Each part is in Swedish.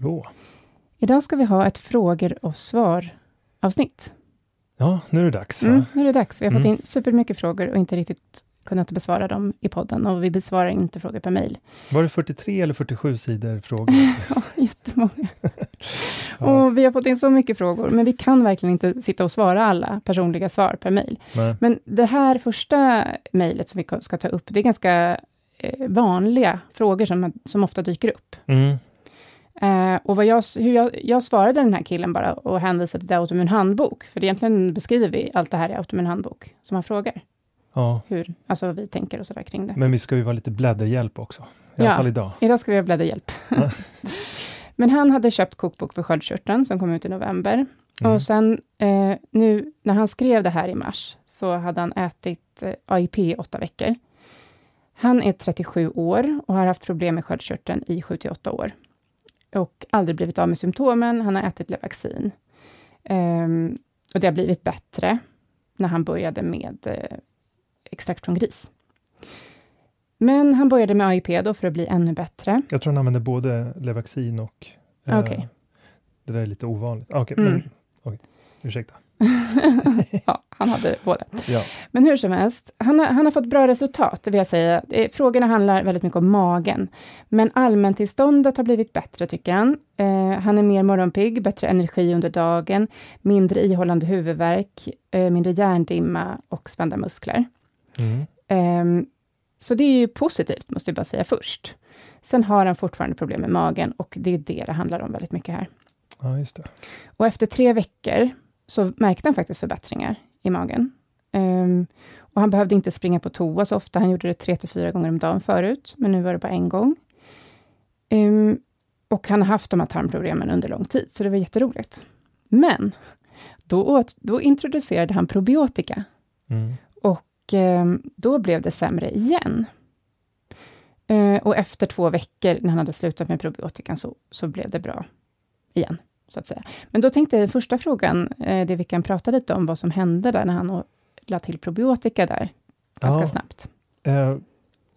Hallå! Idag ska vi ha ett frågor och svar avsnitt. Ja, nu är det dags. Mm, nu är det dags. Vi har fått Mm. in supermycket frågor och inte riktigt kunnat besvara dem i podden och vi besvarar inte frågor per mejl. Var det 43 eller 47 sidor frågor? Ja, jättemånga. Ja. Och vi har fått in så mycket frågor, men vi kan verkligen inte sitta och svara alla personliga svar per mejl. Men det här första mejlet som vi ska ta upp, det är ganska eh, vanliga frågor som, som ofta dyker upp. Mm. Eh, och vad jag, hur jag, jag svarade den här killen bara och hänvisade till Autoimmun handbok, för egentligen beskriver vi allt det här i Autoimmun handbok, som han frågar. Ja, Hur, alltså vad vi tänker och sådär kring det. men vi ska ju vara lite blädderhjälp också. I Ja. alla fall idag. Idag ska vi ha blädderhjälp. Ja. Men han hade köpt kokbok för sköldkörteln som kom ut i november. Mm. Och sen eh, nu när han skrev det här i mars så hade han ätit eh, AIP i åtta veckor. Han är 37 år och har haft problem med sköldkörteln i 7 till 8 år. Och aldrig blivit av med symptomen. Han har ätit Levaxin. Ehm, och det har blivit bättre när han började med eh, extrakt från gris. Men han började med AIP då för att bli ännu bättre. Jag tror han använder både Levaxin och... eh, Okej. Det där är lite ovanligt. Ah, Okej, Mm. men... Okej, ursäkta. ja, han hade båda. Ja. Men hur som helst, han har, han har fått bra resultat, vill jag säga. Eh, Frågorna handlar väldigt mycket om magen. Men allmäntillståndet har blivit bättre, tycker han. Eh, han är mer morgonpigg, bättre energi under dagen, mindre ihållande huvudvärk, eh, mindre hjärndimma och spända muskler. Mm. Ehm, så det är ju positivt, måste jag bara säga först. Sen har han fortfarande problem med magen och det är det det handlar om väldigt mycket här. ja, just det. Och efter tre veckor så märkte han faktiskt förbättringar i magen. Ehm, och han behövde inte springa på toa så ofta, han gjorde det tre till fyra gånger om dagen förut, men nu var det bara en gång. Ehm, och han har haft de här tarmproblemen under lång tid, så det var jätteroligt. Men då, åt, då introducerade han probiotika Mm. och ehm, då blev det sämre igen. Eh, och efter två veckor, när han hade slutat med probiotikan, så, så blev det bra igen, så att säga. Men då tänkte jag, första frågan, eh, det vi kan prata lite om, vad som hände där, när han å- la till probiotika där, ganska Ja. snabbt. Eh,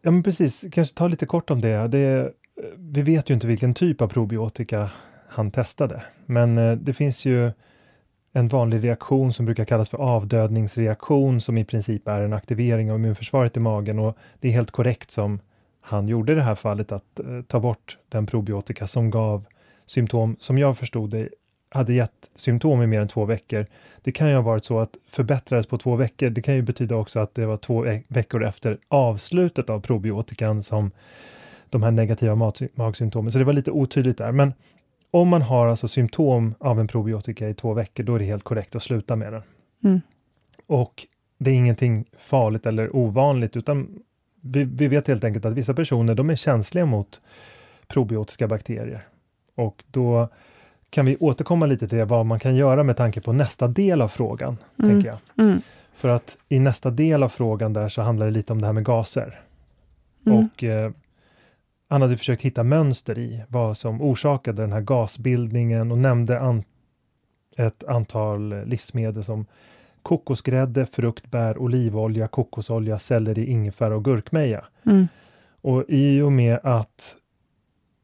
ja, men precis. Kanske ta lite kort om det. det. eh, Vi vet ju inte vilken typ av probiotika han testade. Men eh, det finns ju en vanlig reaktion som brukar kallas för avdödningsreaktion som i princip är en aktivering av immunförsvaret i magen och det är helt korrekt som han gjorde i det här fallet att eh, ta bort den probiotika som gav symptom, som jag förstod det, hade gett symptom i mer än två veckor. Det kan ju ha varit så att förbättrades på två veckor. Det kan ju betyda också att det var två veckor efter avslutet av probiotikan som de här negativa magsymptomen. Så det var lite otydligt där. Men om man har alltså symptom av en probiotika i två veckor, då är det helt korrekt att sluta med den. Mm. Och det är ingenting farligt eller ovanligt, utan vi, vi, vet helt enkelt att vissa personer, de är känsliga mot probiotiska bakterier. Och då kan vi återkomma lite till vad man kan göra med tanke på nästa del av frågan, mm. tänker jag. Mm. För att i nästa del av frågan där så handlar det lite om det här med gaser. Mm. Och eh, han hade försökt hitta mönster i vad som orsakade den här gasbildningen och nämnde an ett antal livsmedel som kokosgrädde, frukt, bär, olivolja, kokosolja, selleri, ingefära och gurkmeja. Mm. Och i och med att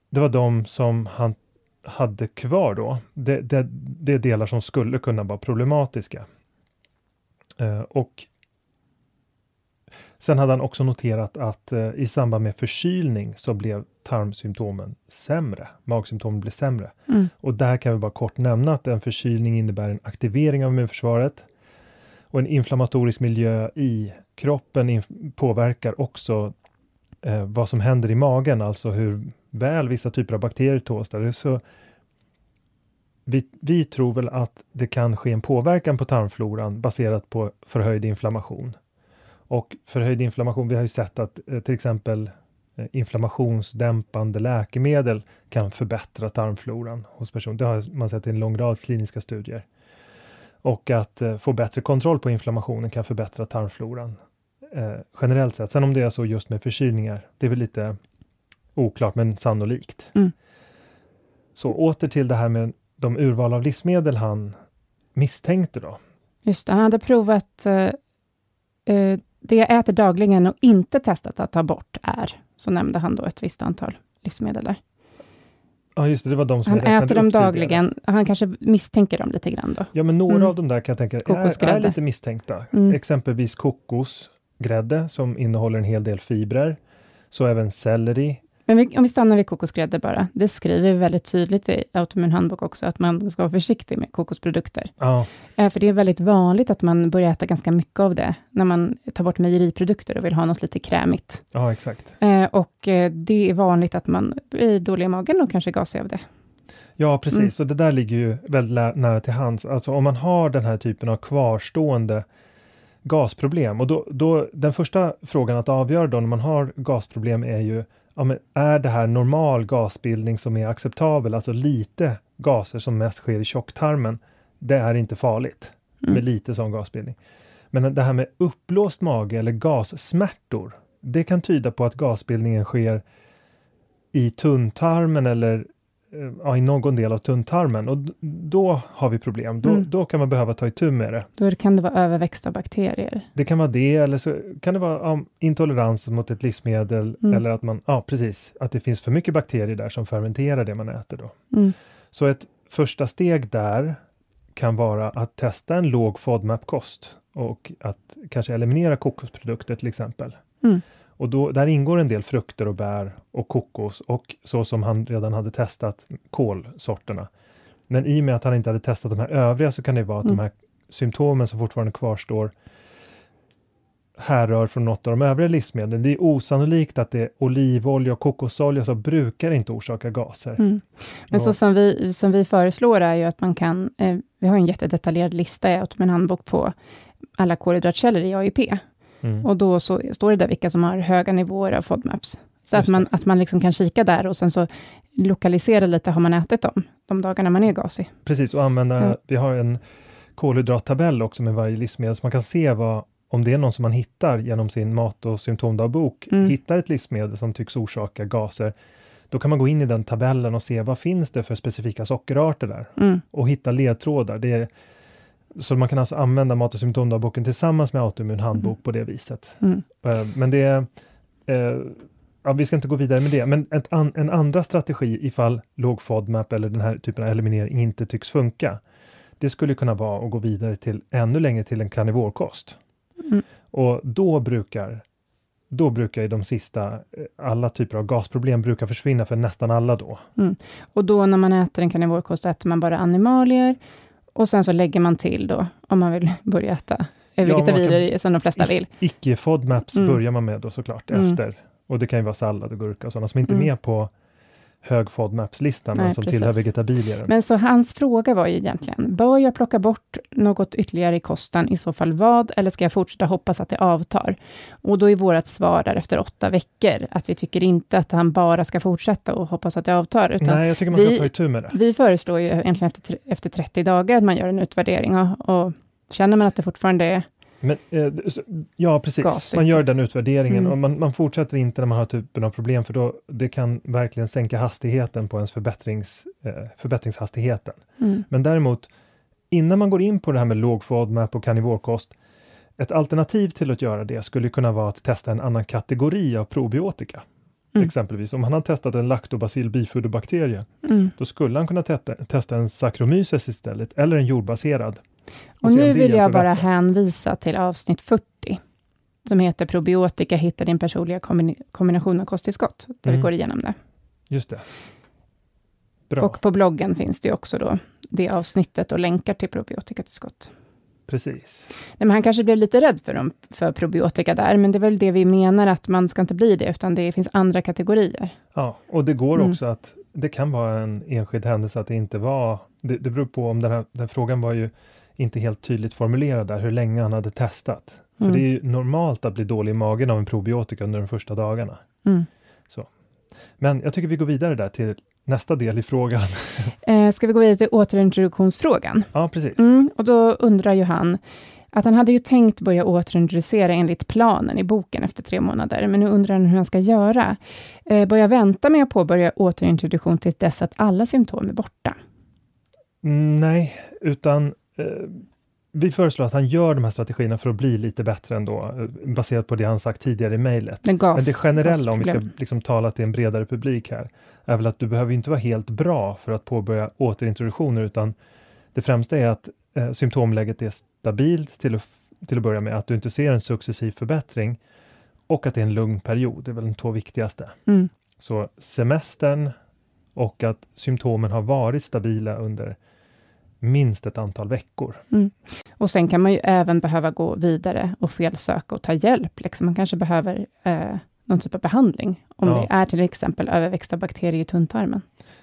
det var de som han hade kvar då, det, det, det är delar som skulle kunna vara problematiska. Eh, och Sen hade han också noterat att eh, i samband med förkylning så blev tarmsymptomen sämre. Magsymptomen blev sämre. Mm. Och där kan vi bara kort nämna att en förkylning innebär en aktivering av immunförsvaret. Och en inflammatorisk miljö i kroppen påverkar också eh, vad som händer i magen, alltså hur väl vissa typer av bakterier tåls. Så vi, vi tror väl att det kan ske en påverkan på tarmfloran baserat på förhöjd inflammation. Och förhöjd inflammation, vi har ju sett att eh, till exempel eh, inflammationsdämpande läkemedel kan förbättra tarmfloran hos personer. Det har man sett i en lång rad kliniska studier. Och att eh, få bättre kontroll på inflammationen kan förbättra tarmfloran eh, generellt sett. Sen om det är så just med förkylningar, det är väl lite oklart men sannolikt. Mm. Så åter till det här med de urval av livsmedel han misstänkte då. Just det, han hade provat eh, eh det jag äter dagligen och inte testat att ta bort är, så nämnde han då ett visst antal livsmedel där. Ja, just det, det var de som Han äter dem dagligen, han kanske misstänker dem lite grann då. Ja, men några mm. av de där kan jag tänka är, är lite misstänkta. Mm. Exempelvis kokosgrädde som innehåller en hel del fibrer. Så även selleri, men vi, om vi stannar vid kokosgrädde bara. Det skriver vi väldigt tydligt i Autoimmun handbok också, att man ska vara försiktig med kokosprodukter. Ja. Eh, för det är väldigt vanligt att man börjar äta ganska mycket av det, när man tar bort mejeriprodukter och vill ha något lite krämigt. Ja, exakt. Eh, och eh, det är vanligt att man blir dålig i magen och kanske gasig av det. Ja, precis. Mm. Och det där ligger ju väldigt nära till hands. Alltså om man har den här typen av kvarstående gasproblem, och då, då den första frågan att avgöra då när man har gasproblem är ju ja, men är det här normal gasbildning som är acceptabel, alltså lite gaser som mest sker i tjocktarmen, det är inte farligt mm. med lite sån gasbildning. Men det här med uppblåst mage eller gassmärtor, det kan tyda på att gasbildningen sker i tunntarmen eller ja, i någon del av tunntarmen och då har vi problem. Då, mm. då kan man behöva ta itu med det. Då kan det vara överväxt av bakterier. Det kan vara det eller så kan det vara ja, intolerans mot ett livsmedel mm. eller att man, ja precis, att det finns för mycket bakterier där som fermenterar det man äter då. Mm. Så ett första steg där kan vara att testa en låg FODMAP-kost och att kanske eliminera kokosprodukter till exempel. Mm. Och då, där ingår en del frukter och bär och kokos och så som han redan hade testat kolsorterna. Men i och med att han inte hade testat de här övriga så kan det vara att mm. de här symptomen som fortfarande kvarstår härrör från något av de övriga livsmedlen. Det är osannolikt att det är olivolja och kokosolja som brukar inte orsaka gaser. Mm. Men och, så som vi, som vi föreslår är ju att man kan, eh, vi har en jättedetaljerad lista i en handbok på alla kolhydratkällor i AIP. Mm. Och då så står det där vilka som har höga nivåer av FODMAPs. Så att man, att man liksom kan kika där och sen så lokalisera lite, har man ätit dem, de dagarna man är gasig. Precis, och använda, mm. vi har en kolhydrattabell också med varje livsmedel, så man kan se vad, om det är någon som man hittar genom sin mat och symptomdagbok, mm. hittar ett livsmedel som tycks orsaka gaser, då kan man gå in i den tabellen och se vad finns det för specifika sockerarter där mm. och hitta ledtrådar. Det är, så man kan alltså använda mat och symptomdagboken tillsammans med autoimmun handbok mm. på det viset. Mm. Uh, men det uh, ja, vi ska inte gå vidare med det, men an, en andra strategi ifall låg FODMAP eller den här typen av eliminering inte tycks funka, det skulle kunna vara att gå vidare till ännu längre till en karnivorkost. Mm. Och då brukar då brukar ju de sista, eh, alla typer av gasproblem brukar försvinna för nästan alla då. Mm. Och då när man äter en karnivorkost äter man bara animalier och sen så lägger man till då, om man vill börja äta vegetabilier ja, som de flesta vill. Icke FODMAPs mm. börjar man med då såklart mm. efter. Och det kan ju vara sallad och gurka och sådana som inte är mm. med på hög FODMAPs-lista, men som precis. tillhör vegetabilier. Men så hans fråga var ju egentligen, bör jag plocka bort något ytterligare i kosten, i så fall vad, eller ska jag fortsätta hoppas att det avtar? Och då är vårt svar där efter åtta veckor, att vi tycker inte att han bara ska fortsätta och hoppas att det avtar, utan Nej, jag tycker man ska vi, ta itu med det. Vi föreslår ju egentligen efter, efter 30 dagar att man gör en utvärdering och, och känner man att det fortfarande är men, eh, ja, precis. Gasigt. Man gör den utvärderingen mm. och man, man, fortsätter inte när man har typen av problem, för då det kan verkligen sänka hastigheten på ens förbättrings, eh, förbättringshastigheten. Mm. Men däremot, innan man går in på det här med låg FODMAP och karnivorkost, ett alternativ till att göra det skulle kunna vara att testa en annan kategori av probiotika. Mm. Exempelvis om han har testat en lactobacil bifoderbakterie, mm. då skulle han kunna testa, testa en Saccharomyces istället, eller en jordbaserad. Och, nu vill jag bara bättre. hänvisa till avsnitt 40, som heter Probiotika, hitta din personliga kombination av kosttillskott, där mm. vi går igenom det. Just det. Bra. Och på bloggen finns det också då det avsnittet och länkar till probiotikatillskott. Precis. Nej, men han kanske blev lite rädd för, dem, för probiotika där, men det är väl det vi menar, att man ska inte bli det, utan det finns andra kategorier. Ja, och det går mm. också att det kan vara en enskild händelse att det inte var, det, det beror på om den här den frågan var ju inte helt tydligt formulerad där, hur länge han hade testat. Mm. För det är ju normalt att bli dålig i magen av en probiotika under de första dagarna. Mm. Så. Men jag tycker vi går vidare där till nästa del i frågan. Eh, ska vi gå vidare till återintroduktionsfrågan? Ja, precis. Mm, och då undrar ju han, att han hade ju tänkt börja återintroducera enligt planen i boken efter tre månader, men nu undrar han hur han ska göra. Eh, bör jag vänta med att påbörja återintroduktion till dess att alla symptom är borta? Mm, nej, utan vi föreslår att han gör de här strategierna för att bli lite bättre ändå, eh, baserat på det han sagt tidigare i mejlet. Men, Men, det generella, om vi ska liksom tala till en bredare publik här, är väl att du behöver inte vara helt bra för att påbörja återintroduktioner, utan det främsta är att eh, symptomläget är stabilt till att, till att börja med, att du inte ser en successiv förbättring och att det är en lugn period, det är väl de två viktigaste. Mm. Så semestern och att symptomen har varit stabila under minst ett antal veckor. Mm. Och sen kan man ju även behöva gå vidare och felsöka och ta hjälp. Liksom man kanske behöver eh, någon typ av behandling, om ja. det är till exempel överväxta bakterier i tunntarmen.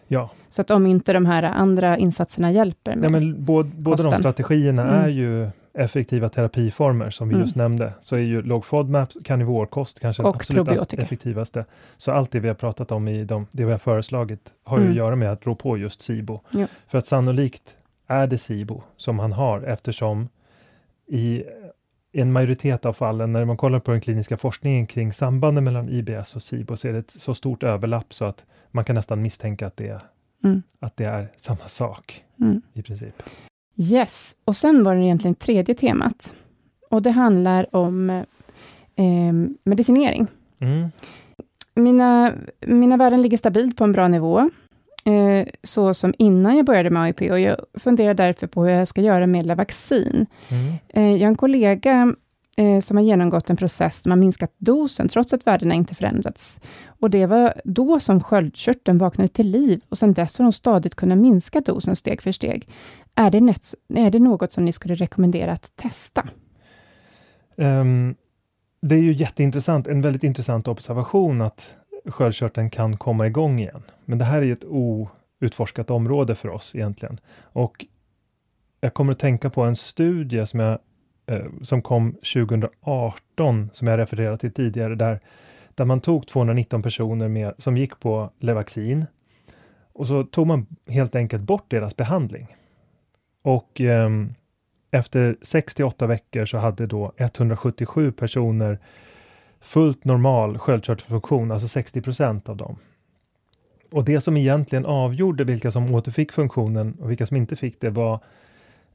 Ja. Så att om inte de här andra insatserna hjälper med ja, men både, båda de strategierna mm. är ju effektiva terapiformer, som vi mm. just nämnde, så är ju låg FODMAP, karnivorkost kanske och absolut probiotika. effektivaste. Så allt det vi har pratat om i de, det vi har föreslagit, har mm. ju att göra med att rå på just SIBO. Ja. För att sannolikt är det SIBO som han har, eftersom i en majoritet av fallen, när man kollar på den kliniska forskningen kring sambanden mellan IBS och SIBO, så är det ett så stort överlapp så att man kan nästan misstänka att det, mm. att det är samma sak mm. i princip. Yes, och sen var det egentligen tredje temat. Och det handlar om eh, medicinering. Mm. Mina, mina värden ligger stabilt på en bra nivå, eh, så som innan jag började med AIP, och jag funderar därför på hur jag ska göra med Lavaxin. Mm. Eh, jag har en kollega eh, som har genomgått en process som har minskat dosen, trots att värdena inte förändrats. Och det var då som sköldkörteln vaknade till liv, och sedan dess har de stadigt kunnat minska dosen steg för steg. Är det, net, är det något som ni skulle rekommendera att testa? Um, det är ju jätteintressant, en väldigt intressant observation att sköldkörteln kan komma igång igen. Men det här är ett outforskat område för oss egentligen. Och jag kommer att tänka på en studie som, jag, eh, som kom 2018, som jag refererat till tidigare, där, där man tog 219 personer med, som gick på Levaxin och så tog man helt enkelt bort deras behandling. Och eh, efter 68 veckor så hade då 177 personer fullt normal sköldkörtelfunktion, alltså 60 procent av dem. Och det som egentligen avgjorde vilka som återfick funktionen och vilka som inte fick det var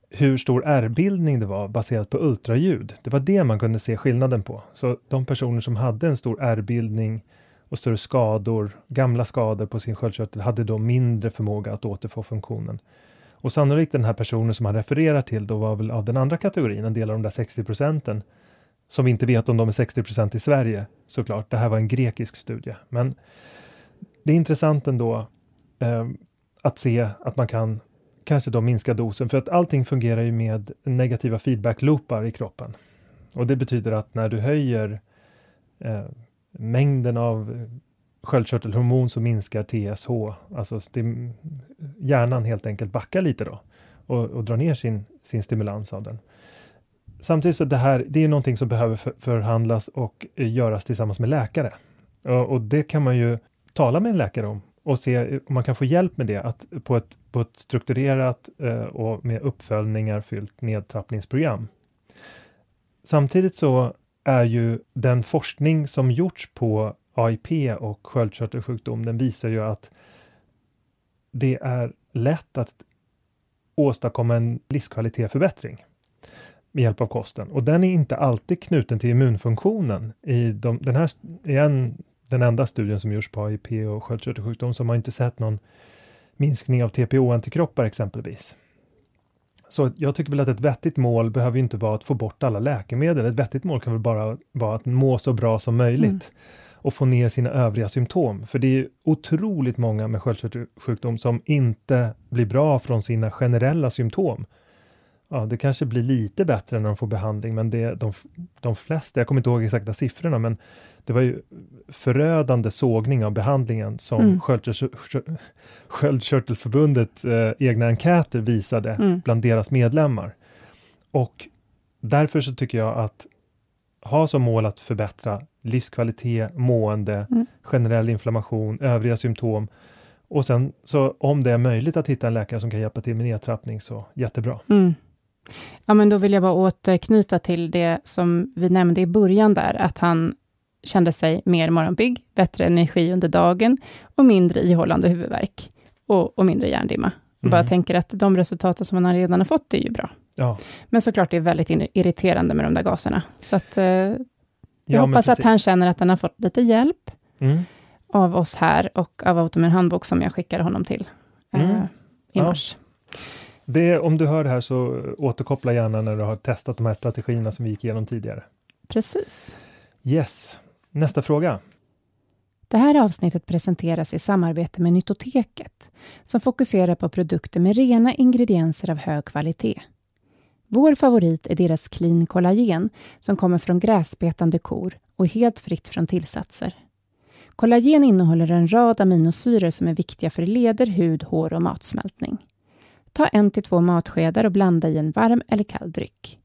hur stor ärrbildning det var baserat på ultraljud. Det var det man kunde se skillnaden på. Så de personer som hade en stor ärrbildning och större skador, gamla skador på sin sköldkörtel, hade då mindre förmåga att återfå funktionen. Och sannolikt den här personen som han refererar till då var väl av den andra kategorin, en del av de där 60 procenten, som vi inte vet om de är 60 i Sverige såklart. Det här var en grekisk studie, men det är intressant ändå eh, att se att man kan kanske då minska dosen, för att allting fungerar ju med negativa feedback-loopar i kroppen. Och det betyder att när du höjer eh, mängden av sköldkörtelhormon så minskar TSH, alltså hjärnan helt enkelt backar lite då och, och drar ner sin, sin stimulans av den. Samtidigt så det här, det är någonting som behöver för, förhandlas och eh, göras tillsammans med läkare. Och, och, det kan man ju tala med en läkare om och se eh, om man kan få hjälp med det, att på ett, på ett strukturerat eh, och med uppföljningar fyllt nedtrappningsprogram. Samtidigt så är ju den forskning som gjorts på AIP och sköldkörtelsjukdom, den visar ju att det är lätt att åstadkomma en livskvalitetsförbättring med hjälp av kosten. Och den är inte alltid knuten till immunfunktionen. I de, den här är en, den enda studien som görs på AIP och sköldkörtelsjukdom som har inte sett någon minskning av TPO-antikroppar exempelvis. Så jag tycker väl att ett vettigt mål behöver inte vara att få bort alla läkemedel. Ett vettigt mål kan väl bara vara att må så bra som möjligt mm. och få ner sina övriga symptom. För det är otroligt många med sköldkörtelsjukdom som inte blir bra från sina generella symptom ja, det kanske blir lite bättre när de får behandling, men det, de, de flesta, jag kommer inte ihåg exakta siffrorna, men det var ju förödande sågning av behandlingen som mm. Sköldkörtelförbundet eh, egna enkäter visade mm. bland deras medlemmar. Och därför så tycker jag att ha som mål att förbättra livskvalitet, mående, mm. generell inflammation, övriga symptom. Och sen så om det är möjligt att hitta en läkare som kan hjälpa till med nedtrappning, så jättebra. Mm. Ja, men då vill jag bara återknyta till det som vi nämnde i början där, att han kände sig mer morgonpigg, bättre energi under dagen och mindre ihållande huvudvärk och, och mindre hjärndimma. Mm. Bara tänker att de resultaten som han redan har fått är ju bra. Ja. Men såklart, det är väldigt irriterande med de där gaserna. Så att, eh, jag ja, hoppas att han känner att han har fått lite hjälp mm. av oss här och av Automin handbok som jag skickade honom till eh, mm. i mars. Det, om du hör det här så återkoppla gärna när du har testat de här strategierna som vi gick igenom tidigare. Precis. Yes. Nästa fråga. Det här avsnittet presenteras i samarbete med Nytoteket som fokuserar på produkter med rena ingredienser av hög kvalitet. Vår favorit är deras Clean Collagen som kommer från gräsbetande kor och är helt fritt från tillsatser. Kollagen innehåller en rad aminosyror som är viktiga för leder, hud, hår och matsmältning. Ta en till två matskedar och blanda i en varm eller kall dryck.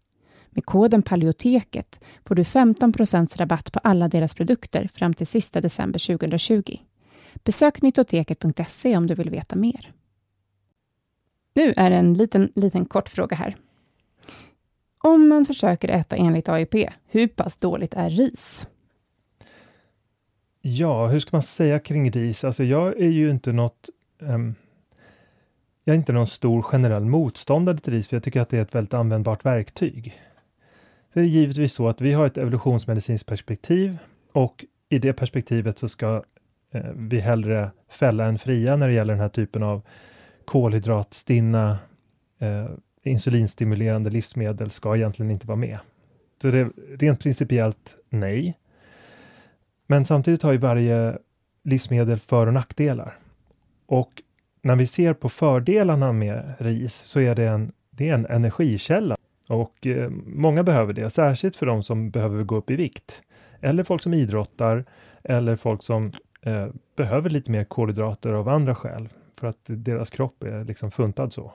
Med koden Paleoteket får du 15% rabatt på alla deras produkter fram till sista december 2020. Besök nyttoteket.se om du vill veta mer. Nu är det en liten, liten kort fråga här. Om man försöker äta enligt AIP, hur pass dåligt är ris? Ja, hur ska man säga kring ris? Alltså jag är ju inte något um jag är inte någon stor generell motståndare till RIS, för jag tycker att det är ett väldigt användbart verktyg. Det är givetvis så att vi har ett evolutionsmedicinskt perspektiv och i det perspektivet så ska eh, vi hellre fälla än fria när det gäller den här typen av kolhydratstinna eh, insulinstimulerande livsmedel ska egentligen inte vara med. Så det är rent principiellt nej. Men samtidigt har ju varje livsmedel för och nackdelar. Och när vi ser på fördelarna med ris så är det en, det är en energikälla. Och eh, många behöver det, särskilt för de som behöver gå upp i vikt. Eller folk som idrottar eller folk som eh, behöver lite mer kolhydrater av andra skäl för att deras kropp är liksom funtad så.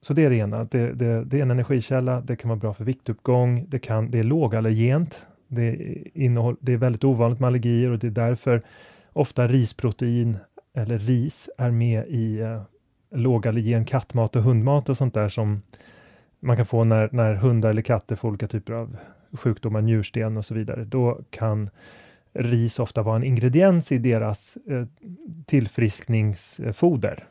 Så det är det ena, det, det, det är en energikälla, det kan vara bra för viktuppgång, det, kan, det är lågallergent, det, innehåll, det är väldigt ovanligt med allergier och det är därför ofta risprotein eller ris är med i eh, lågallergen kattmat och hundmat och sånt där som man kan få när, när hundar eller katter får olika typer av sjukdomar, njursten och så vidare. Då kan ris ofta vara en ingrediens i deras eh, tillfriskningsfoder.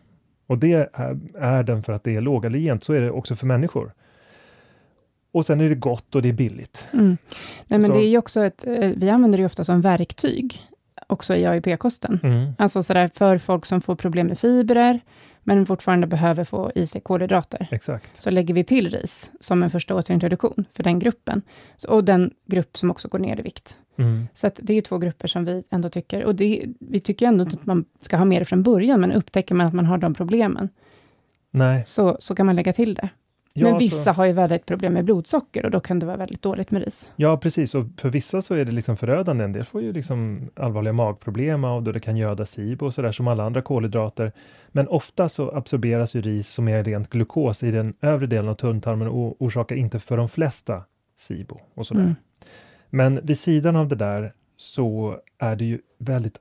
Och det är, är den för att det är lågallergent, så är det också för människor. Och sen är det gott och det är billigt. Mm. Nej, men det är också ett, eh, vi använder det ofta som verktyg också i AIP-kosten. Mm. Alltså sådär för folk som får problem med fibrer, men fortfarande behöver få i sig kolhydrater. Exakt. Så lägger vi till ris som en första återintroduktion för den gruppen. Så, och den grupp som också går ner i vikt. Mm. Så det är två grupper som vi ändå tycker, och det, vi tycker ändå inte att man ska ha med det från början, men upptäcker man att man har de problemen, Nej. så, så kan man lägga till det. Ja, men så- vissa har ju väldigt problem med blodsocker, och då kan det vara väldigt dåligt med ris. Ja, precis. Och för vissa så är det liksom förödande. En del får ju liksom allvarliga magproblem av då det kan göda SIBO och sådär som alla andra kolhydrater. Men ofta så absorberas ju ris som är rent glukos i den övre delen av tunntarmen och orsakar inte för de flesta SIBO och sådär. Mm. Men vid sidan av det där så är det ju väldigt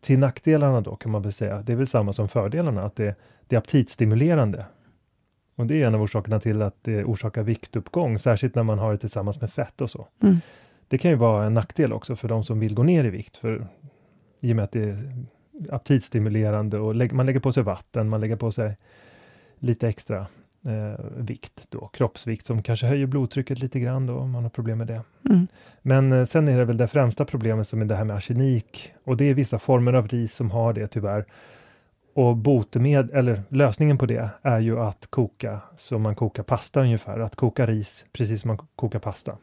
till nackdelarna då kan man väl säga. Det är väl samma som fördelarna, att det, det är aptitstimulerande. Och det är en av orsakerna till att det orsakar viktuppgång, särskilt när man har det tillsammans med fett och så. Mm. Det kan ju vara en nackdel också för de som vill gå ner i vikt, för i och med att det är aptitstimulerande och lä- man lägger på sig vatten, man lägger på sig lite extra eh, vikt då, kroppsvikt som kanske höjer blodtrycket lite grann då om man har problem med det. Mm. Men eh, sen är det väl det främsta problemet som är det här med arsenik och det är vissa former av ris som har det tyvärr. Och botemed, eller lösningen på det är ju att koka som man kokar pasta ungefär, att koka ris precis som man kokar pasta.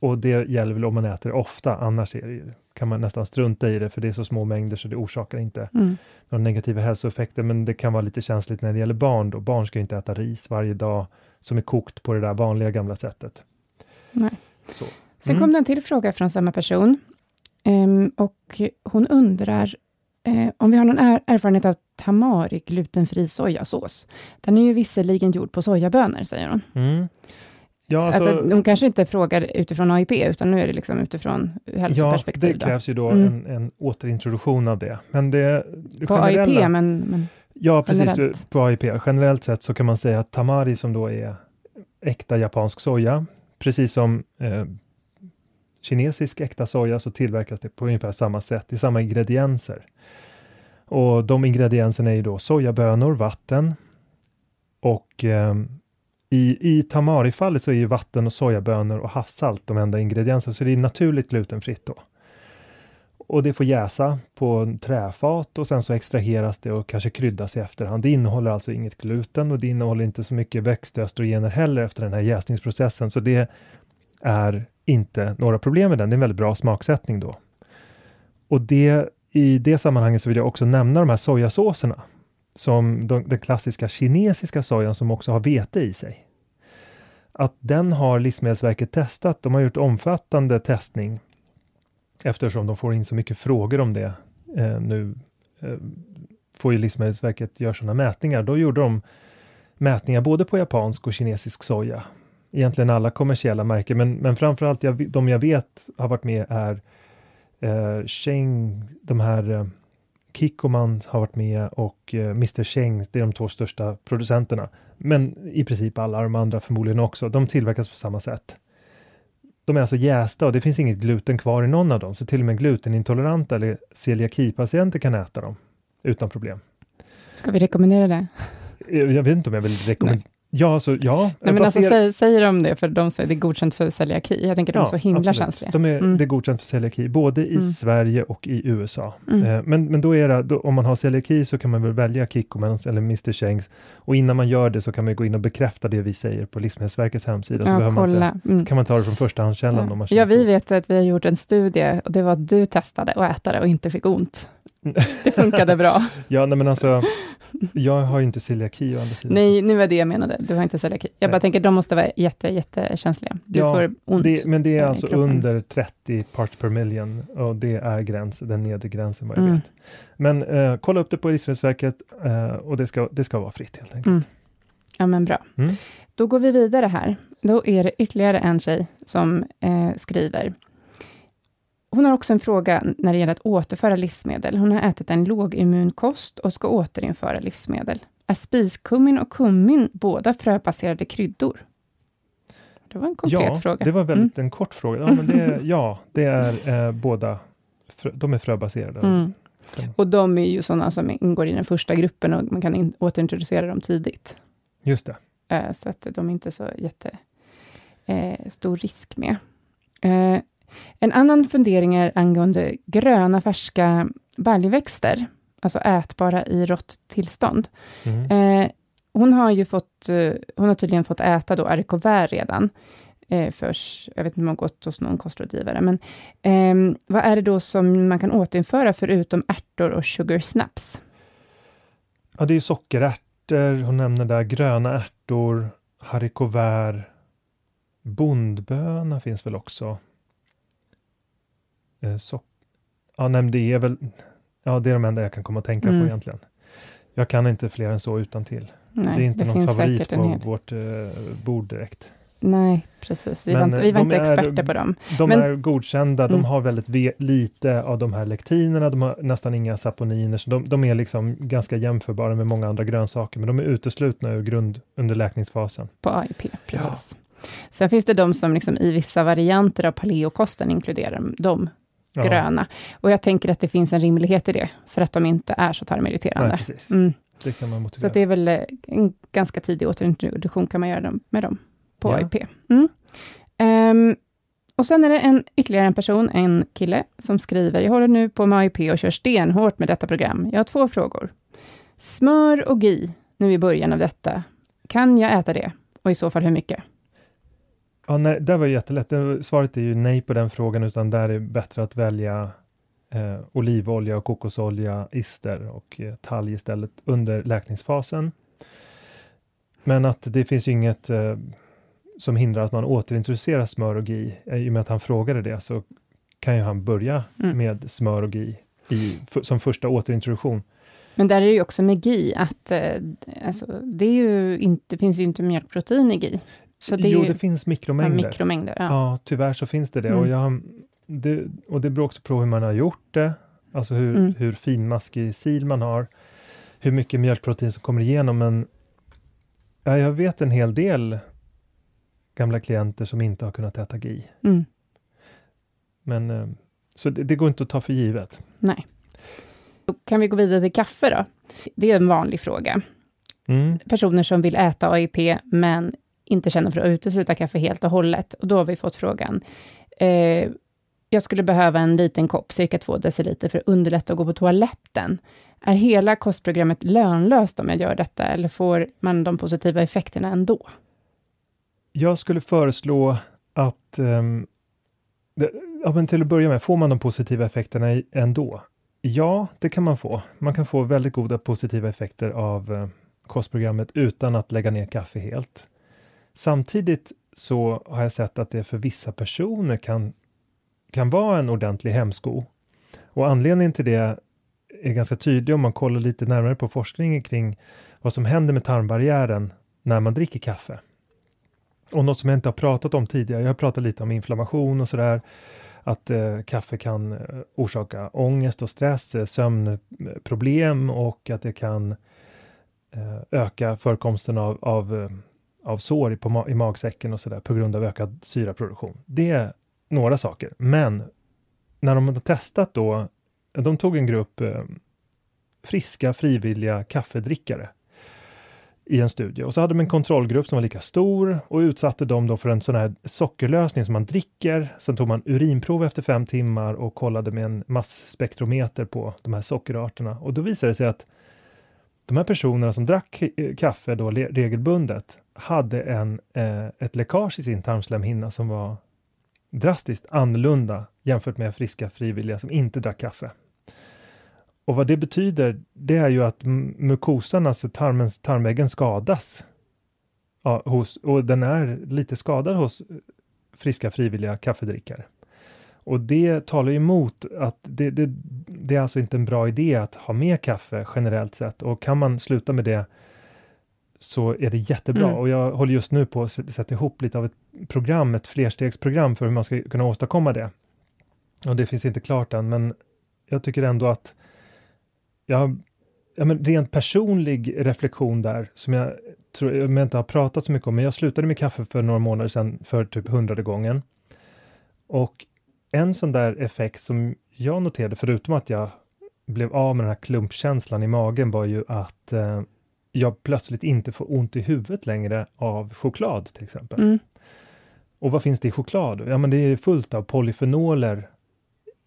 Och det gäller väl om man äter ofta, annars det, kan man nästan strunta i det för det är så små mängder så det orsakar inte Mm. några negativa hälsoeffekter, men det kan vara lite känsligt när det gäller barn. Då. Barn ska inte äta ris varje dag som är kokt på det där vanliga gamla sättet. Nej. Så. Sen Mm. kom det en till fråga från samma person. Ehm, och hon undrar eh, om vi har någon er- erfarenhet av tamari glutenfri sojasås. Den är ju visserligen gjord på sojabönor, säger hon. Mm. Ja, Alltså, alltså, hon kanske inte frågar utifrån AIP, utan nu är det liksom utifrån ja, hälsoperspektiv. det då. krävs ju då Mm. en, en återintroduktion av det. Men det, det På AIP, men, men Ja, precis. generellt. På AIP. Generellt sett så kan man säga att tamari som då är äkta japansk soja, precis som eh, kinesisk äkta soja så tillverkas det på ungefär samma sätt, i samma ingredienser. Och de ingredienserna är ju då sojabönor, vatten och eh, i, i tamarifallet så är ju vatten och sojabönor och havssalt de enda ingredienserna, så det är naturligt glutenfritt då. Och det får jäsa på en träfat och sen så extraheras det och kanske kryddas i efterhand. Det innehåller alltså inget gluten och det innehåller inte så mycket växtöstrogener heller efter den här jäsningsprocessen, så det är inte några problem med den. Det är en väldigt bra smaksättning då. Och det, i det sammanhanget så vill jag också nämna de här sojasåserna, som de, den klassiska kinesiska sojan som också har vete i sig. Att den har Livsmedelsverket testat. De har gjort omfattande testning eftersom de får in så mycket frågor om det eh, nu. Eh, får ju Livsmedelsverket göra sådana mätningar. Då gjorde de mätningar både på japansk och kinesisk soja. Egentligen alla kommersiella märken, men, men framförallt jag, de jag vet har varit med är eh, Cheng, de här eh, Kikkoman har varit med och eh, Mr Cheng, det är de två största producenterna. Men i princip alla de andra förmodligen också. De tillverkas på samma sätt. De är alltså jästa och det finns inget gluten kvar i någon av dem, så till och med glutenintoleranta eller celiakipatienter kan äta dem utan problem. ska vi rekommendera det? Eh, Jag vet inte om jag vill rekommendera. Ja, alltså, ja. Nej, men alltså, säger, säger de det, för de säger det är godkänt för celiaki? Jag tänker de är så himla absolut. känsliga. De är, Mm. Det är godkänt för celiaki, både i Mm. Sverige och i USA. Mm. Eh, men, men då är det, då, om man har celiaki så kan man väl välja Kikkomans eller Mr Chengs. Och innan man gör det så kan man gå in och bekräfta det vi säger på Livsmedelsverkets hemsida. så Ja, man inte. Mm. kan man ta det från förstahandskällan om man känner Ja, vi så. vet att vi har gjort en studie och det var att du testade att äta det och inte fick ont. Det funkade bra. Ja, nej, men alltså, jag har ju inte celiaki å andra sidan. Nej, nu var det jag menade. Du har inte celiaki. Jag Nej. bara tänker, de måste vara jätte, jättekänsliga. Du Ja, får ont. Det, men det är alltså kroppen. under 30 parts per million och det är gräns, den nedre gränsen vad jag Mm. vet. Men eh, kolla upp det på Livsmedelsverket eh, och det ska, det ska vara fritt helt enkelt. Mm. Ja, men bra. Mm. Då går vi vidare här. Då är det ytterligare en tjej som eh, skriver. Hon har också en fråga när det gäller att återföra livsmedel. Hon har ätit en lågimmunkost och ska återinföra livsmedel. Är spiskummin och kummin båda fröbaserade kryddor? Det var en konkret ja, fråga. det var väldigt en kort fråga. Ja, men det, ja, det är eh, båda, frö, de är fröbaserade. Mm. Och de är ju sådana som ingår i den första gruppen och man kan in, återintroducera dem tidigt. Just det. Eh, så att de är inte så jätte eh, risk med. En annan fundering är angående gröna färska baljväxter, alltså ätbara i rått tillstånd. Mm. Eh, hon har ju fått, eh, hon har tydligen fått äta då Arikover redan, eh, förs, jag vet inte om hon gått hos någon kostrådgivare, men eh, vad är det då som man kan återinföra förutom ärtor och sugar snaps? Ja, det är sockerärtor, hon nämner där gröna ärtor, haricots bondböna finns väl också. Eh, so ja, nej, det är väl, ja, det är de enda jag kan komma att tänka Mm. på egentligen. Jag kan inte fler än så utan till. Nej, det är inte någon finns favorit på hel- vårt eh, bord direkt. Nej, precis. Vi Men, var inte, vi eh, var de inte är- experter på dem. De Men- är godkända, Mm. de har väldigt lite av de här lektinerna, de har nästan inga saponiner, så de, de är liksom ganska jämförbara med många andra grönsaker, men de är uteslutna ur grundunderläkningsfasen. På AIP, precis. Sen finns det de som liksom i vissa varianter av paleokosten inkluderar de Ja, gröna. Och jag tänker att det finns en rimlighet i det, för att de inte är så tarmirriterande. Nej. Mm. Det kan man Så motivera. att det är väl eh, en ganska tidig återintroduktion kan man göra med dem på Ja. AIP. Mm. Ehm, och sen är det en, ytterligare en person, en kille, som skriver, jag håller nu på med AIP och kör stenhårt med detta program. Jag har två frågor. Smör och GI, nu i början av detta, kan jag äta det? Och i så fall hur mycket? Ja, nej, det var jättelätt. Det- Svaret är ju nej på den frågan, utan där är det bättre att välja eh, olivolja och kokosolja, ister och eh, talg istället under läkningsfasen. Men att det finns ju inget eh, som hindrar att man återintroducerar smör och GI. Eh, I och med att han frågade det så kan ju han börja Mm. med smör och GI i, som första återintroduktion. Men där är det ju också med GI, att eh, alltså, det ju inte, finns ju inte mjölkprotein i GI. Så det jo, det finns mikromängder. mikromängder. Ja. Ja, tyvärr så finns det det. Mm. Och, jag, det. och det beror också på hur man har gjort det, alltså hur, Mm. hur finmaskig sil man har, hur mycket mjölkprotein som kommer igenom. Men ja, jag vet en hel del gamla klienter som inte har kunnat äta GI. Mm. Men, eh, så det, det går inte att ta för givet. Nej. Då kan vi gå vidare till kaffe då. Det är en vanlig fråga. Mm. Personer som vill äta AIP, men inte känner för att utesluta kaffe helt och hållet. Och då har vi fått frågan. Eh, jag skulle behöva en liten kopp, cirka två deciliter, för att underlätta att gå på toaletten. Är hela kostprogrammet lönlöst om jag gör detta, eller får man de positiva effekterna ändå? Jag skulle föreslå att, um, det, ja, men till att börja med, får man de positiva effekterna ändå? Ja, det kan man få. Man kan få väldigt goda positiva effekter av eh, kostprogrammet utan att lägga ner kaffe helt. Samtidigt så har jag sett att det för vissa personer kan, kan vara en ordentlig hämsko. Och anledningen till det är ganska tydlig om man kollar lite närmare på forskningen kring vad som händer med tarmbarriären när man dricker kaffe. Och något som jag inte har pratat om tidigare, jag har pratat lite om inflammation och sådär, att eh, kaffe kan eh, orsaka ångest och stress, eh, sömnproblem och att det kan eh, öka förekomsten av, av, eh, av sår i, på, i magsäcken och sådär på grund av ökad syraproduktion. Det är några saker, men när de har testat då, de tog en grupp eh, friska frivilliga kaffedrickare i en studie. Och så hade de en kontrollgrupp som var lika stor och utsatte dem då för en sån här sockerlösning som man dricker. Sen tog man urinprov efter fem timmar och kollade med en massspektrometer på de här sockerarterna. Och då visade det sig att de här personerna som drack eh, kaffe då regelbundet hade en, eh, ett läckage i sin tarmslemhinna som var drastiskt annorlunda jämfört med friska frivilliga som inte drack kaffe. Och vad det betyder, det är ju att mukosan, alltså tarmens, tarmväggen skadas. Ja, hos, och den är lite skadad hos friska frivilliga kaffedrickare. Och det talar ju emot att det, det, det är alltså inte en bra idé att ha med kaffe generellt sett. Och kan man sluta med det så är det jättebra. Mm. Och jag håller just nu på att sätta ihop lite av ett program, ett flerstegsprogram för hur man ska kunna åstadkomma det. Och det finns inte klart än, men jag tycker ändå att jag, ja, men rent personlig reflektion där, som jag tror jag inte har pratat så mycket om, men jag slutade med kaffe för några månader sedan för typ hundrade gången. Och en sån där effekt som jag noterade, förutom att jag blev av med den här klumpkänslan i magen, var ju att eh, jag plötsligt inte får ont i huvudet längre av choklad till exempel. Mm. Och vad finns det i choklad? Ja, men det är fullt av polyfenoler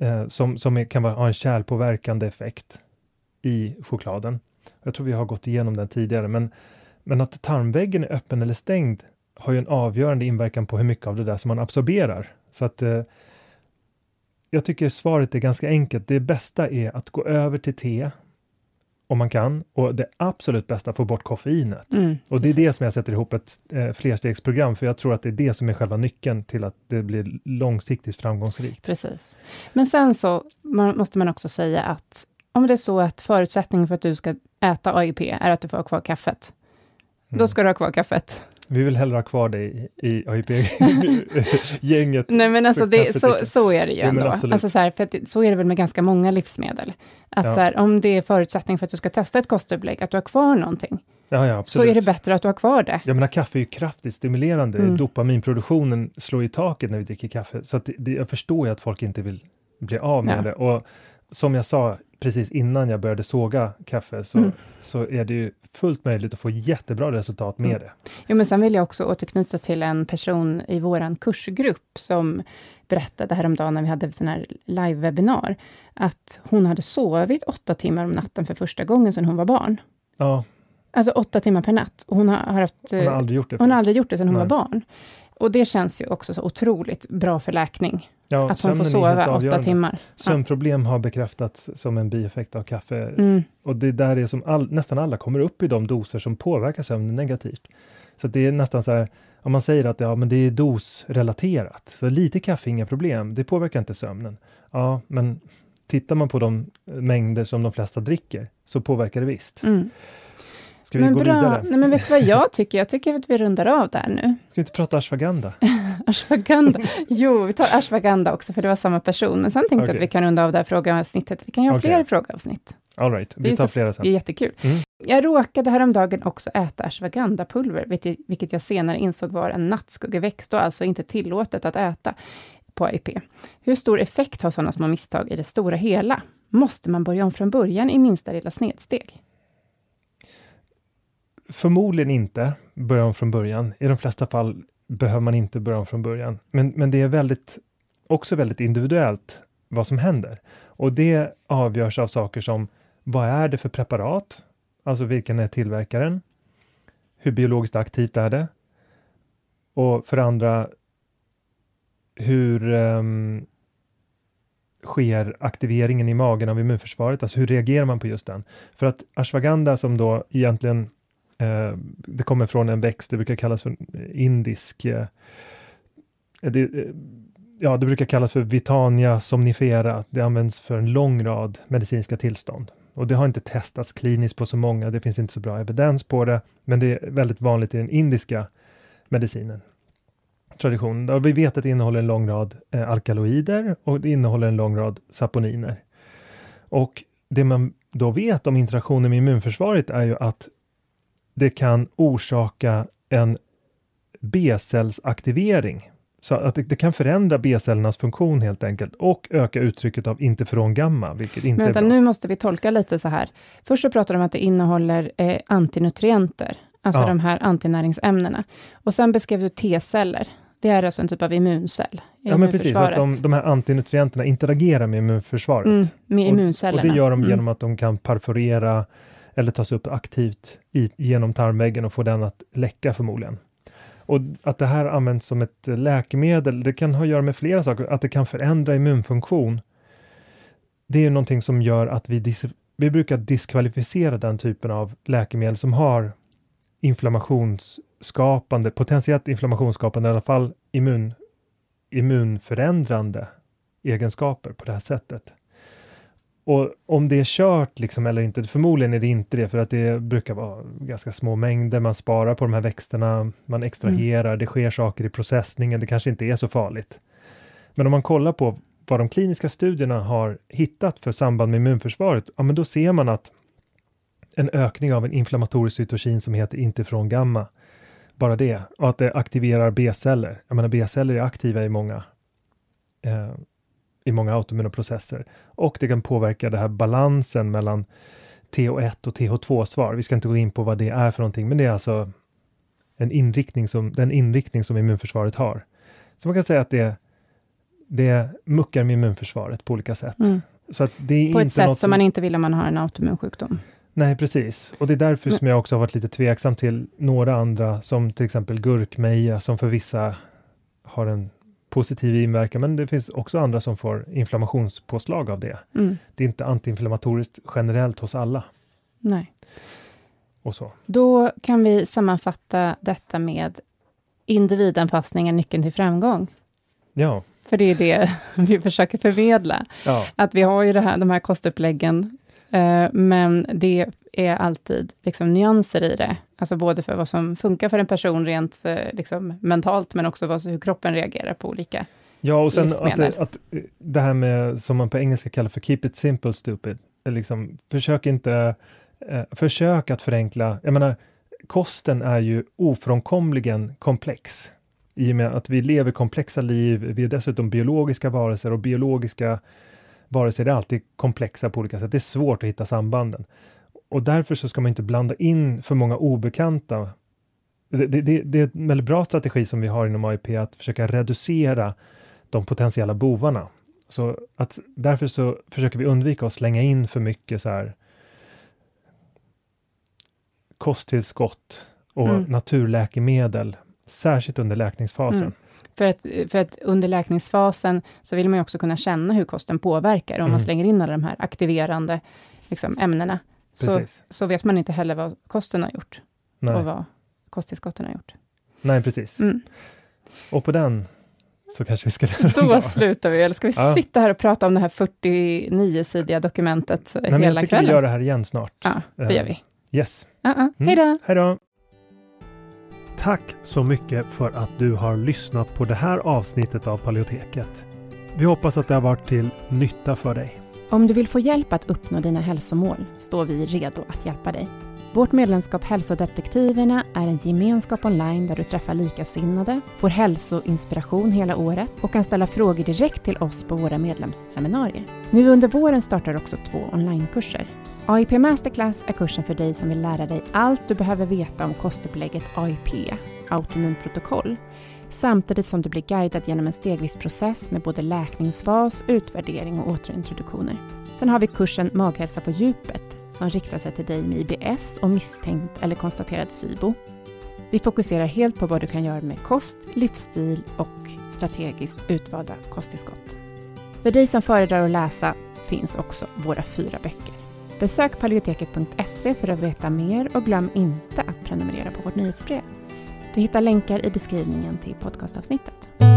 eh, som, som är, kan ha en kärlpåverkande effekt i chokladen. Jag tror vi har gått igenom den tidigare, men, men att tarmväggen är öppen eller stängd har ju en avgörande inverkan på hur mycket av det där som man absorberar. Så att eh, jag tycker svaret är ganska enkelt. Det bästa är att gå över till te om man kan och det absolut bästa få bort koffeinet. Mm, och det är det som jag sätter ihop ett eh, flerstegsprogram för jag tror att det är det som är själva nyckeln till att det blir långsiktigt framgångsrikt. Precis. Men sen så man, måste man också säga att om det är så att förutsättningen för att du ska äta AIP är att du får ha kvar kaffet, Mm. då ska du ha kvar kaffet. Vi vill hellre ha kvar dig i, i AIP-gänget. Nej, men alltså det, så, så är det ju ändå. absolut. Alltså så, här, för det, så är det väl med ganska många livsmedel. Att Ja. så här, om det är förutsättning för att du ska testa ett kostupplägg, att du har kvar någonting, Ja, ja, så är det bättre att du har kvar det. Jag menar, kaffe är ju kraftigt stimulerande. Mm. Dopaminproduktionen slår i taket när vi dricker kaffe. Så det, det, jag förstår ju att folk inte vill bli av med Ja. det. Och som jag sa precis innan jag började såga kaffe, så, Mm. så är det ju fullt möjligt att få jättebra resultat med Mm. det. Jo, men sen vill jag också återknyta till en person i vår kursgrupp, som berättade häromdagen när vi hade en här live-webinar, att hon hade sovit åtta timmar om natten för första gången sedan hon var barn. Ja, Alltså åtta timmar per natt. Och hon har, har haft... hon har aldrig gjort det. hon har förut. aldrig gjort det sedan hon Nej. var barn. Och det känns ju också så otroligt bra för läkning, ja, att hon får sova åtta timmar. Sömnproblem har bekräftats som en bieffekt av kaffe. Mm, Och det där är som all, nästan alla kommer upp i de doser som påverkar sömnen negativt. Så det är nästan så här, om man säger att ja, men det är dosrelaterat, så lite kaffe inga problem, det påverkar inte sömnen. Ja, men tittar man på de mängder som de flesta dricker så påverkar det visst. mm. Ska vi Men gå bra. vidare? Nej, men vet du vad jag tycker? Jag tycker att vi rundar av där nu. Ska vi inte prata ashwagandha? Ashwagandha. Jo, vi tar ashwagandha också, för det var samma person. Men sen tänkte jag Okej. att vi kan runda av det här frågeavsnittet. Vi kan göra Okej. fler frågeavsnitt. All right, vi tar så- flera Det är sen. jättekul. Mm. Jag råkade häromdagen också äta ashwagandha-pulver, vilket, vilket jag senare insåg var en nattskuggeväxt och alltså inte tillåtet att äta på AIP. Hur stor effekt har sådana små misstag i det stora hela? Måste man börja om från början i minsta lilla snedsteg? Förmodligen inte börja om från början. I de flesta fall behöver man inte börja om från början. Men, men det är väldigt, också väldigt individuellt vad som händer. Och det avgörs av saker som vad är det för preparat? Alltså vilken är tillverkaren? Hur biologiskt aktivt är det? Och för andra, hur um, sker aktiveringen i magen av immunförsvaret? Alltså hur reagerar man på just den? För att ashwagandha som då egentligen Eh, det kommer från en växt, det brukar kallas för indisk... Eh, eh, det, eh, ja, det brukar kallas för Vitania somnifera. Det används för en lång rad medicinska tillstånd. Och det har inte testats kliniskt på så många, det finns inte så bra evidens på det, men det är väldigt vanligt i den indiska medicinen. Traditionen. Och vi vet att det innehåller en lång rad eh, alkaloider och det innehåller en lång rad saponiner. Och det man då vet om interaktionen med immunförsvaret är ju att det kan orsaka en B-cellsaktivering. Så att det, det kan förändra B-cellernas funktion helt enkelt och öka uttrycket av interferon gamma, vilket inte Men vänta, är bra. nu måste vi tolka lite så här. Först så pratar de om att det innehåller eh, antinutrienter, alltså Ja. de här antinäringsämnena. Och sen beskrev du T-celler. Det är alltså en typ av immuncell. i Ja, men precis. Att de, de här antinutrienterna interagerar med immunförsvaret. Mm, med Och- immuncellerna. Och det gör de Mm. genom att de kan perforera eller tas upp aktivt i, genom tarmväggen och få den att läcka förmodligen. Och att det här används som ett läkemedel, det kan ha att göra med flera saker, att det kan förändra immunfunktion. Det är ju någonting som gör att vi, dis- vi brukar diskvalificera den typen av läkemedel som har inflammationsskapande, potentiellt inflammationsskapande, i alla fall immun, immunförändrande egenskaper på det här sättet. Och om det är kört liksom eller inte, förmodligen är det inte det för att det brukar vara ganska små mängder, man sparar på de här växterna, man extraherar, det sker saker i processningen, det kanske inte är så farligt. Men om man kollar på vad de kliniska studierna har hittat för samband med immunförsvaret, ja men då ser man att en ökning av en inflammatorisk cytokin som heter interferon gamma, bara det, och att det aktiverar B-celler. Jag menar B-celler är aktiva i många eh, i många autoimmuna processer och det kan påverka det här balansen mellan TH1 och TH2-svar. Vi ska inte gå in på vad det är för någonting, men det är alltså en inriktning som, den inriktning som immunförsvaret har. Så man kan säga att det, det muckar med immunförsvaret på olika sätt. Mm. Så att det är På ett sätt något som man inte vill om man har en autoimmun sjukdom. Nej, precis. Och det är därför Men- som jag också har varit lite tveksam till några andra, som till exempel gurkmeja, som för vissa har en positiv inverkan, men det finns också andra som får inflammationspåslag av det. Mm. Det är inte antiinflammatoriskt generellt hos alla Nej. och så. Då kan vi sammanfatta detta med individanpassning är nyckeln till framgång. Ja, För det är det vi försöker förmedla. ja, Att vi har ju det här, de här kostuppläggen, eh, men det är alltid liksom, nyanser i det. Alltså både för vad som funkar för en person rent eh, liksom, mentalt, men också vad, hur kroppen reagerar på olika. ja och sen att det, att eh, det här med, som man på engelska kallar för keep it simple stupid, eh, liksom, försök inte, eh, försök att förenkla, jag menar, kosten är ju ofrånkomligen komplex. I och med att vi lever komplexa liv, vi är dessutom biologiska varelser och biologiska varelser är alltid komplexa på olika sätt. Det är svårt att hitta sambanden. Och därför så ska man inte blanda in för många obekanta. Det, det, det, är en väldigt bra strategi som vi har inom AIP att försöka reducera de potentiella bovarna. Så att därför så försöker vi undvika att slänga in för mycket så här kosttillskott och Mm. naturläkemedel, särskilt under läkningsfasen. Mm. För att, för att under läkningsfasen så vill man ju också kunna känna hur kosten påverkar. Om Mm. man slänger in alla de här aktiverande liksom, ämnena, så, så vet man inte heller vad kosten har gjort Nej. och vad kosttillskotten har gjort. Nej, precis. Mm. Och på den så kanske vi ska Då slutar vi, eller ska vi Ja. sitta här och prata om det här 49-sidiga dokumentet Nej, men jag hela tycker vi kvällen? gör det här igen snart. Ja, det gör vi. Yes. Ja. Mm. Hej då! Hej då! Tack så mycket för att du har lyssnat på det här avsnittet av Paleoteket. Vi hoppas att det har varit till nytta för dig. Om du vill få hjälp att uppnå dina hälsomål står vi redo att hjälpa dig. Vårt medlemskap Hälsodetektiverna är en gemenskap online där du träffar likasinnade, får hälsoinspiration hela året och kan ställa frågor direkt till oss på våra medlemsseminarier. Nu under våren startar också två onlinekurser. AIP Masterclass är kursen för dig som vill lära dig allt du behöver veta om kostupplägget AIP, autoimmunprotokoll, samtidigt som du blir guidad genom en stegvis process med både läkningsfas, utvärdering och återintroduktioner. Sen har vi kursen Maghälsa på djupet som riktar sig till dig med IBS och misstänkt eller konstaterad SIBO. Vi fokuserar helt på vad du kan göra med kost, livsstil och strategiskt utvalda kosttillskott. För dig som föredrar att läsa finns också våra fyra böcker. Besök paleoteket.se för att veta mer och glöm inte att prenumerera på vårt nyhetsbrev. Du hittar länkar i beskrivningen till podcastavsnittet.